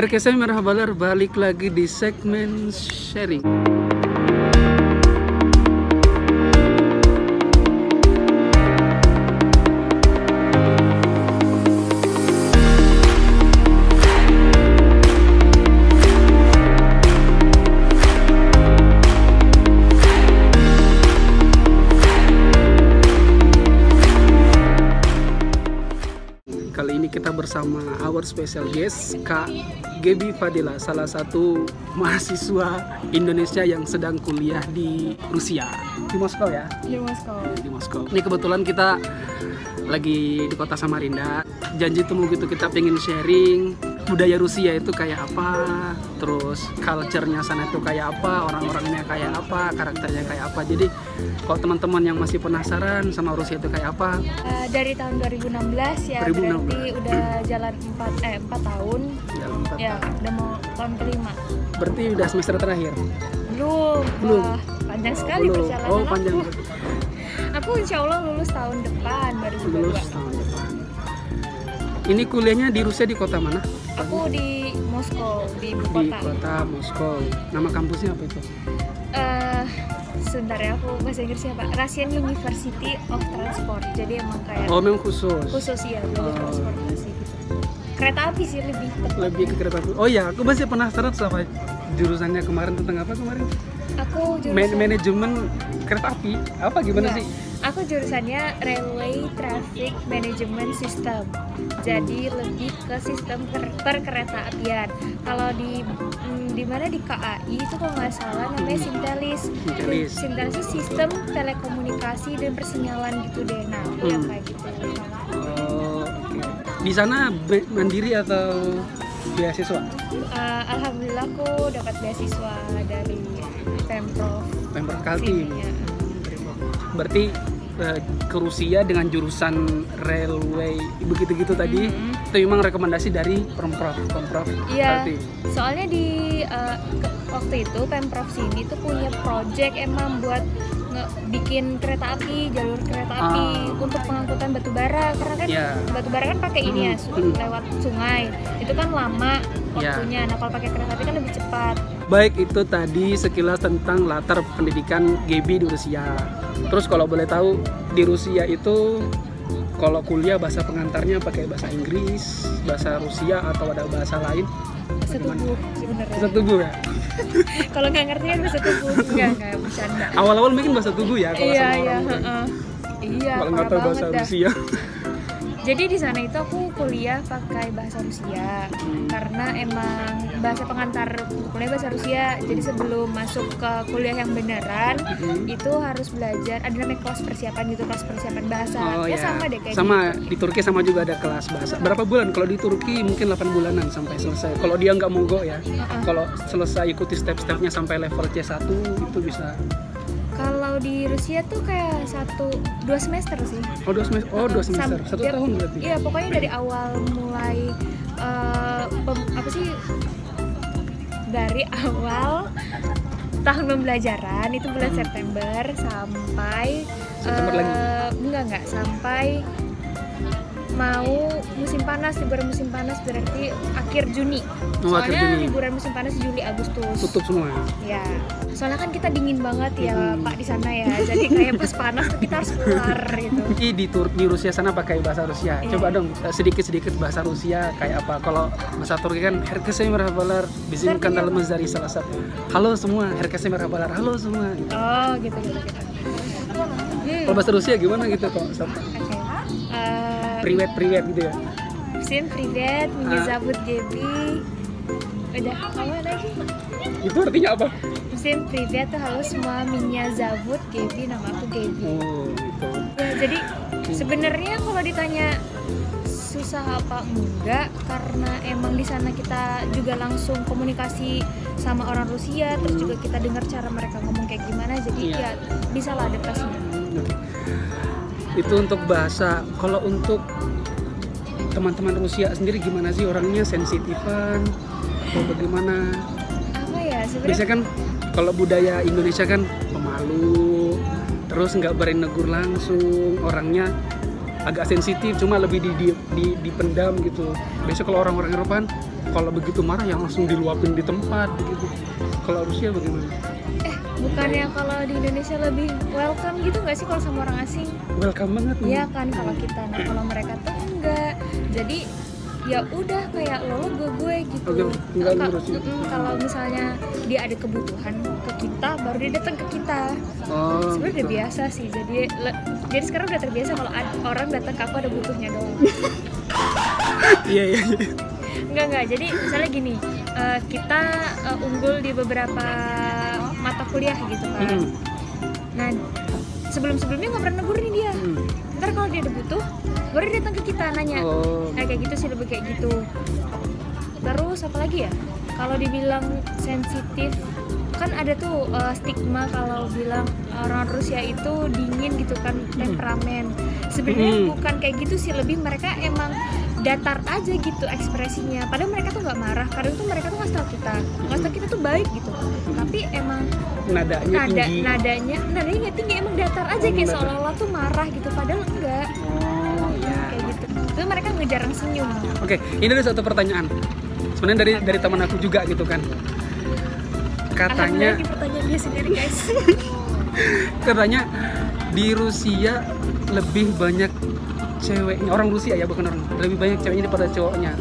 RKC Merah Balar balik lagi di segmen sharing. Kita bersama our special guest Kak Gebi Fadila, salah satu mahasiswa Indonesia yang sedang kuliah di Rusia, di Moskow ya, Di Moskow. di Moskow. Ini kebetulan kita lagi di kota Samarinda. Janji temu gitu kita pengen sharing budaya Rusia itu kayak apa, terus culture-nya sana itu kayak apa, orang-orangnya kayak apa, karakternya kayak apa. Jadi kalau teman-teman yang masih penasaran sama Rusia itu kayak apa, Eh, dari tahun 2016 ya 2016. berarti udah jalan 4 eh 4 tahun. ya, empat Ya, udah mau tahun kelima. berarti udah semester terakhir. Belum. Belum. Wah, panjang sekali Belum. perjalanan Oh, aku. panjang. Aku insya Allah lulus tahun depan 2022. Lulus tahun depan. Ini kuliahnya di Rusia di kota mana? Aku di Moskow, di ibu Di kota. kota Moskow. Nama kampusnya apa itu? Eh, sebentar ya aku bahasa Inggrisnya Pak. Russian University of Transport. Jadi emang kayak Oh, memang khusus. khusus ya, Oh. jalur transportasi gitu. Kereta api sih lebih tepat. Lebih ke kereta api. Oh iya, aku masih penasaran sama jurusannya kemarin tentang apa kemarin? Aku Man- jurusan manajemen kereta api. Apa gimana Enggak. sih? Aku jurusannya Railway Traffic Management System. Jadi lebih ke sistem per- perkereta apian. Kalau di mm, di mana di KAI itu kalau nggak salah namanya Hmm. Sintelis. Sintelis. Sintelis itu sistem telekomunikasi dan persinyalan gitu deh. Nah, aku yang Hmm. kayak gitu. Oh, oke. Di sana mandiri atau beasiswa? Eh, Alhamdulillah aku dapat beasiswa dari Pemprov Pemprov Kaltim. sini ya. Berarti eh, ke Rusia dengan jurusan railway begitu-gitu tadi Mhm. itu memang rekomendasi dari Pemprov Pemprov Iya. Soalnya di ke- waktu itu Pemprov sini tuh punya project emang buat bikin kereta api, jalur kereta api Ah. untuk pengangkutan batu bara karena kan Iya. batu bara kan pakai ini ya, su- Hmm. lewat sungai. Itu kan lama Iya. waktunya. Nah, kalau pakai kereta api kan lebih cepat. Baik itu tadi sekilas tentang latar pendidikan GB di Rusia. Terus kalau boleh tahu di Rusia itu kalau kuliah bahasa pengantarnya pakai bahasa Inggris, bahasa Rusia atau ada bahasa lain? Bahasa tubuh sebenarnya. Bahasa tubuh ya. Kalau nggak ngerti kan bahasa tubuh. Enggak, enggak bercanda. Awal-awal mungkin bahasa tubuh ya kalau Iya, sama iya, orang heeh. Iya, Kalau nggak tahu bahasa dah. Rusia. Jadi di sana itu aku kuliah pakai bahasa Rusia karena emang bahasa pengantar kuliah bahasa Rusia. Jadi sebelum masuk ke kuliah yang beneran Hmm. itu harus belajar ada namanya kelas persiapan gitu kelas persiapan bahasa. Oh ya ya. sama deh kayak sama gitu. di Turki sama juga ada kelas bahasa. Berapa bulan? Kalau di Turki mungkin 8 bulanan sampai selesai. Kalau dia nggak mogok ya. Heeh. Kalau selesai ikuti step-stepnya sampai level C1 itu bisa. Di Rusia tuh kayak satu dua semester sih. Oh dua semester. Oh dua Sam- semester. Satu ya, tahun berarti. Iya pokoknya dari awal mulai pem- apa sih dari awal tahun pembelajaran itu bulan. September sampai September lagi? eh, enggak enggak sampai mau musim panas liburan musim panas berarti akhir Juni Oh, akhir soalnya Juni. liburan musim panas Juli Agustus Tutup semua. ya soalnya kan kita dingin banget ya Hmm. Pak di sana ya jadi kayak pas panas tuh kita harus keluar gitu di Tur di Rusia sana pakai bahasa Rusia. Iya. Coba dong eh, sedikit-sedikit bahasa Rusia kayak apa? Kalau bahasa Turki kan herkese merhabalar, kan dalam dari salah satu. Halo semua, herkese merhabalar. Halo semua. Gitu. Oh gitu gitu gitu. Hmm, Kalau bahasa Rusia gimana gitu kok? priwet priwet gitu ya Sin priwet minyak uh. Gebi udah apa lagi itu artinya apa Sin priwet tuh halo semua minyak zabut Gaby. nama aku Gaby. oh, gitu. ya jadi sebenarnya kalau ditanya susah apa enggak karena emang di sana kita juga langsung komunikasi sama orang Rusia terus juga kita dengar cara mereka ngomong kayak gimana jadi yeah. ya bisa lah adaptasinya. Nah, itu untuk bahasa. Kalau untuk teman-teman Rusia sendiri gimana sih orangnya sensitifan atau bagaimana? apa ya sebenarnya Biasanya kan kalau budaya Indonesia kan pemalu, terus nggak berani negur langsung, orangnya agak sensitif, cuma lebih di, di, di- dipendam gitu. Biasanya kalau orang-orang Eropa kan kalau begitu marah yang langsung diluapin di tempat begitu. Kalau Rusia bagaimana? Eh bukannya kalau di Indonesia lebih welcome gitu nggak sih kalau sama orang asing? Welcome banget. Iya kan kalau kita. Nah kalau mereka tuh enggak. Jadi ya udah kayak lo gue gue gitu kalau misalnya dia ada kebutuhan ke kita baru dia datang ke kita oh sebenarnya udah gitu. biasa sih jadi le- jadi sekarang udah terbiasa kalau orang datang ke aku ada butuhnya doang iya iya iya. enggak enggak jadi misalnya gini eh, kita eh, unggul di beberapa mata kuliah gitu kan Mm-mm. nah sebelum sebelumnya nggak pernah negur nih dia Mm. ntar kalau dia ada butuh baru datang ke kita nanya oh Nah, kayak gitu sih lebih kayak gitu. Terus apa lagi ya? Kalau dibilang sensitif kan ada tuh uh, stigma kalau bilang orang Rusia itu dingin gitu kan temperamen. Sebenarnya Hmm. bukan kayak gitu sih, lebih mereka emang datar aja gitu ekspresinya. Padahal mereka tuh nggak marah. Kadang tuh mereka tuh ngasih tau kita, ngasih tau kita tuh baik gitu. Tapi emang nadanya nada tinggi nadanya nadanya tinggi emang datar aja Oh, kayak seolah-olah tuh marah gitu. Padahal enggak Itu mereka ngejarang senyum. Oke, ini ada satu pertanyaan. Sebenarnya dari dari teman aku juga gitu kan. Katanya pertanyaan dia sendiri guys katanya di Rusia lebih banyak ceweknya orang Rusia ya bukan orang lebih banyak ceweknya daripada cowoknya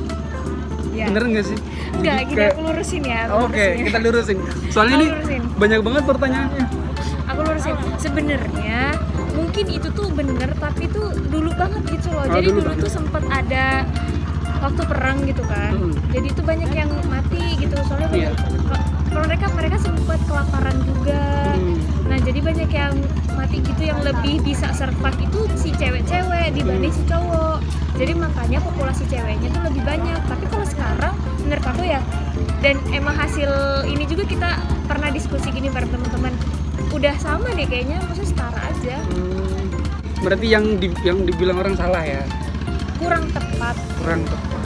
ya. bener nggak sih Enggak, gini aku lurusin ya oke lurusin ya. kita lurusin soalnya Aku ini lurusin. banyak banget pertanyaannya aku lurusin sebenarnya mungkin itu tuh bener tapi tuh dulu banget gitu loh Oh, jadi dulu dulu, banget. tuh sempet ada waktu perang gitu kan Mm. jadi itu banyak yang mati gitu soalnya Iya. banyak kalau mereka mereka sempet kelaparan juga Hmm. nah jadi banyak yang mati gitu yang lebih bisa survive itu si cewek-cewek dibanding si cowok jadi makanya populasi ceweknya tuh lebih banyak tapi kalau sekarang menurut aku ya dan emang hasil ini juga kita pernah diskusi gini bareng teman-teman udah sama deh kayaknya maksudnya setara aja Hmm. Berarti yang di, yang dibilang orang salah ya kurang tepat kurang tepat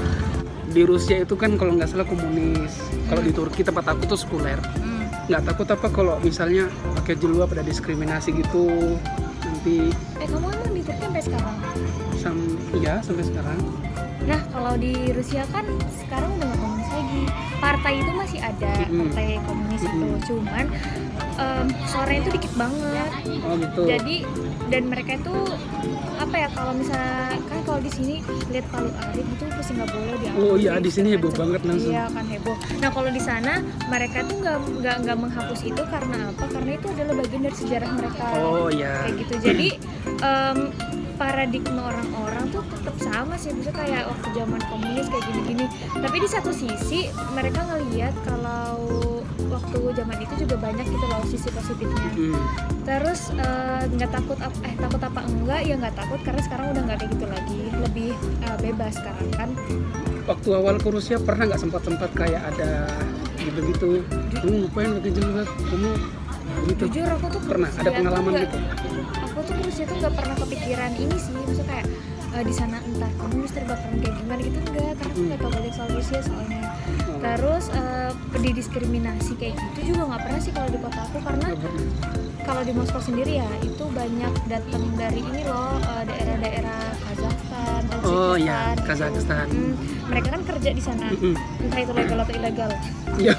di Rusia itu kan kalau nggak salah komunis kalau di Turki tempat aku tuh sekuler Hmm. nggak takut apa kalau misalnya pakai jilbab ada diskriminasi gitu nanti eh kamu emang di Turki sampai sekarang sam iya sampai sekarang Nah, kalau di Rusia kan sekarang udah nggak komunis lagi. Partai itu masih ada, Mm-mm. partai komunis itu. Mm-mm. Cuman em, suaranya itu dikit banget. oh gitu Jadi dan mereka itu apa ya kalau misalnya kan kalau di sini lihat Palu Arit itu pasti nggak boleh diambil. Oh iya, di sini heboh banget langsung. Iya kan heboh. Nah kalau di sana mereka tuh nggak nggak nggak menghapus itu karena apa? Karena itu adalah bagian dari sejarah mereka oh ya kayak gitu jadi em, paradigma orang-orang tuh tetap sama sih bisa kayak waktu zaman komunis kayak gini-gini tapi di satu sisi mereka ngelihat kalau itu juga banyak gitu loh sisi positifnya. Hmm. terus eh, nggak takut ap- eh takut apa enggak? Ya nggak takut karena sekarang udah nggak kayak gitu lagi. Lebih eh, bebas sekarang kan. Waktu awal ke Rusia pernah nggak sempat sempat kayak ada gitu gitu kamu ngapain pakai jilbab kamu gitu. Jujur aku tuh pernah? Ada pengalaman gitu? Aku tuh ke Rusia tuh nggak pernah kepikiran ini sih. Maksudnya kayak eh, di sana entah komunis terbakaran kayak gimana gitu enggak karena aku nggak tahu banyak soal Rusia soalnya. Oh, terus eh, didiskriminasi kayak gitu juga nggak pernah sih kalau di kota aku karena kalau di Moskow sendiri ya itu banyak datang dari ini loh eh, daerah-daerah Kazakhstan oh Tajikistan ya gitu. Kazakhstan. Hmm, mereka kan kerja di sana entah itu legal atau ilegal. Ya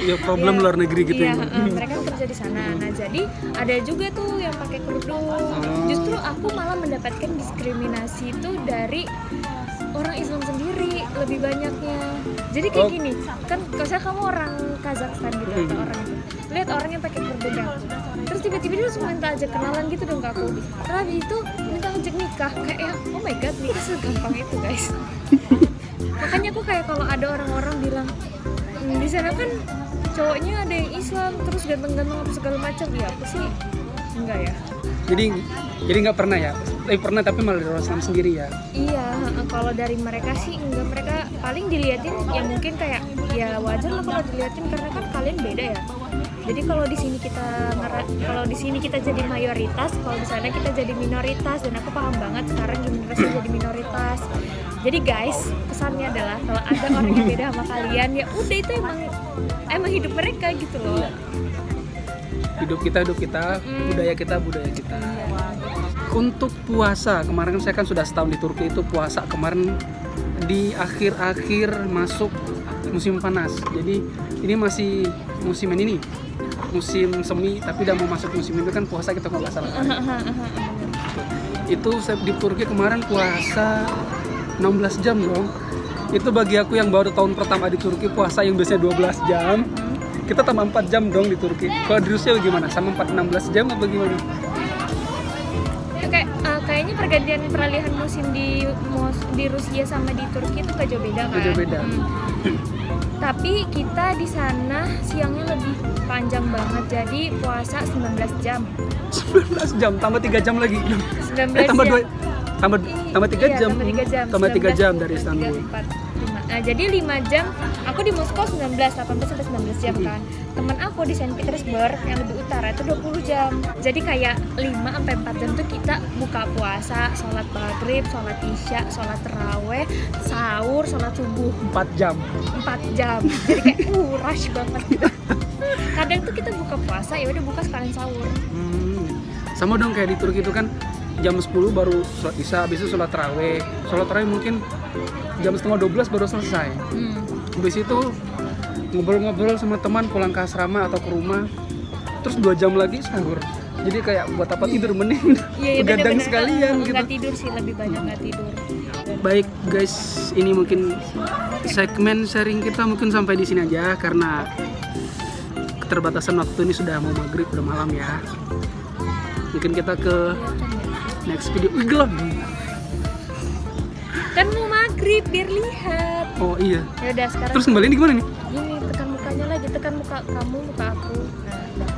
ya problem luar negeri gitu iya, heeh, mereka kerja di sana. Nah, jadi ada juga tuh yang pakai kerudung. Oh. Justru aku malah mendapatkan diskriminasi itu dari orang Islam sendiri lebih banyaknya. Jadi kayak Oh. gini, kan kalau kamu orang Kazakhstan gitu atau Hmm. orang itu, lihat orang yang pakai kerudung aku. Terus tiba-tiba dia langsung minta ajak kenalan gitu dong ke aku. Terus habis itu minta ajak nikah. Kayak ya, oh my god, nikah segampang itu guys. Makanya aku kayak kalau ada orang-orang bilang "Hmm, di sana kan cowoknya ada yang Islam terus ganteng-ganteng apa segala macam. Ya aku sih enggak ya. Jadi jadi nggak pernah ya eh pernah tapi malah dari orang Islam sendiri ya? Iya kalau dari mereka sih enggak. Mereka paling diliatin ya mungkin kayak ya wajar lah kalau diliatin karena kan kalian beda ya. Jadi kalau di sini kita kalau di sini kita jadi mayoritas kalau di sana kita jadi minoritas. Dan aku paham banget sekarang gimana rasanya jadi minoritas. Jadi guys pesannya adalah kalau ada orang yang beda sama kalian ya udah itu emang emang hidup mereka gitu loh. Hidup kita hidup kita Mm. budaya kita budaya kita untuk puasa kemarin kan saya kan sudah setahun di Turki itu puasa kemarin di akhir-akhir masuk musim panas. Jadi ini masih musim ini musim semi tapi udah mau masuk musim itu kan puasa kita nggak salah. Itu saya di Turki kemarin puasa 16 jam dong. Itu bagi aku yang baru tahun pertama di Turki puasa yang biasanya 12 jam. Kita tambah 4 jam dong di Turki. Kalau di Rusia gimana? Sama 4 16 jam apa gimana? Pergantian peralihan musim di di Rusia sama di Turki itu gak jauh beda kan? Gak jauh beda. Hmm. Tapi kita di sana siangnya lebih panjang banget, jadi puasa 19 jam. 19 jam tambah 3 jam lagi. 19 Eh, tambah jam. 2 tambah tambah 3 Iya, jam. Tambah 3 jam. Tambah 3 19, jam dari 3, Istanbul. 4, 5. Nah, jadi 5 jam. Aku di Moskow 19, 18 sampai 19 jam kan. Temen aku di Saint Petersburg yang lebih utara itu 20 jam. Jadi kayak 5 sampai 4 jam tuh kita buka puasa, sholat maghrib, sholat isya, sholat terawih, sahur, sholat subuh 4 jam. 4 jam. Jadi kayak uh rush banget gitu. Kadang tuh kita buka puasa ya udah buka sekalian sahur. Hmm. Sama dong kayak di Turki itu kan jam 10 baru sholat isya, habis itu sholat taraweh. Sholat taraweh mungkin jam setengah 12 baru selesai. Hmm. Habis itu ngobrol-ngobrol sama teman pulang ke asrama atau ke rumah. Terus dua jam lagi sahur. Jadi kayak buat apa tidur mending Iya, iya begadang sekalian gitu. Nggak tidur sih lebih banyak nggak tidur. Baik guys, ini mungkin segmen sharing kita mungkin sampai di sini aja karena keterbatasan waktu ini sudah mau maghrib udah malam ya. Mungkin kita ke next video. Wih, gelap. Kan mau maghrib biar lihat. Oh iya. Ya udah sekarang Terus kembali ini gimana nih? gini tekan mukanya lagi, tekan muka kamu, muka aku. Nah?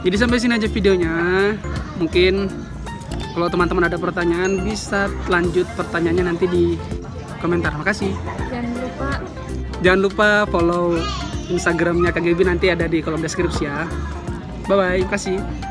Jadi sampai sini aja videonya. Mungkin kalau teman-teman ada pertanyaan bisa lanjut pertanyaannya nanti di komentar. Makasih. Jangan lupa Jangan lupa follow Instagramnya KGB nanti ada di kolom deskripsi ya. Bye bye. Kasih.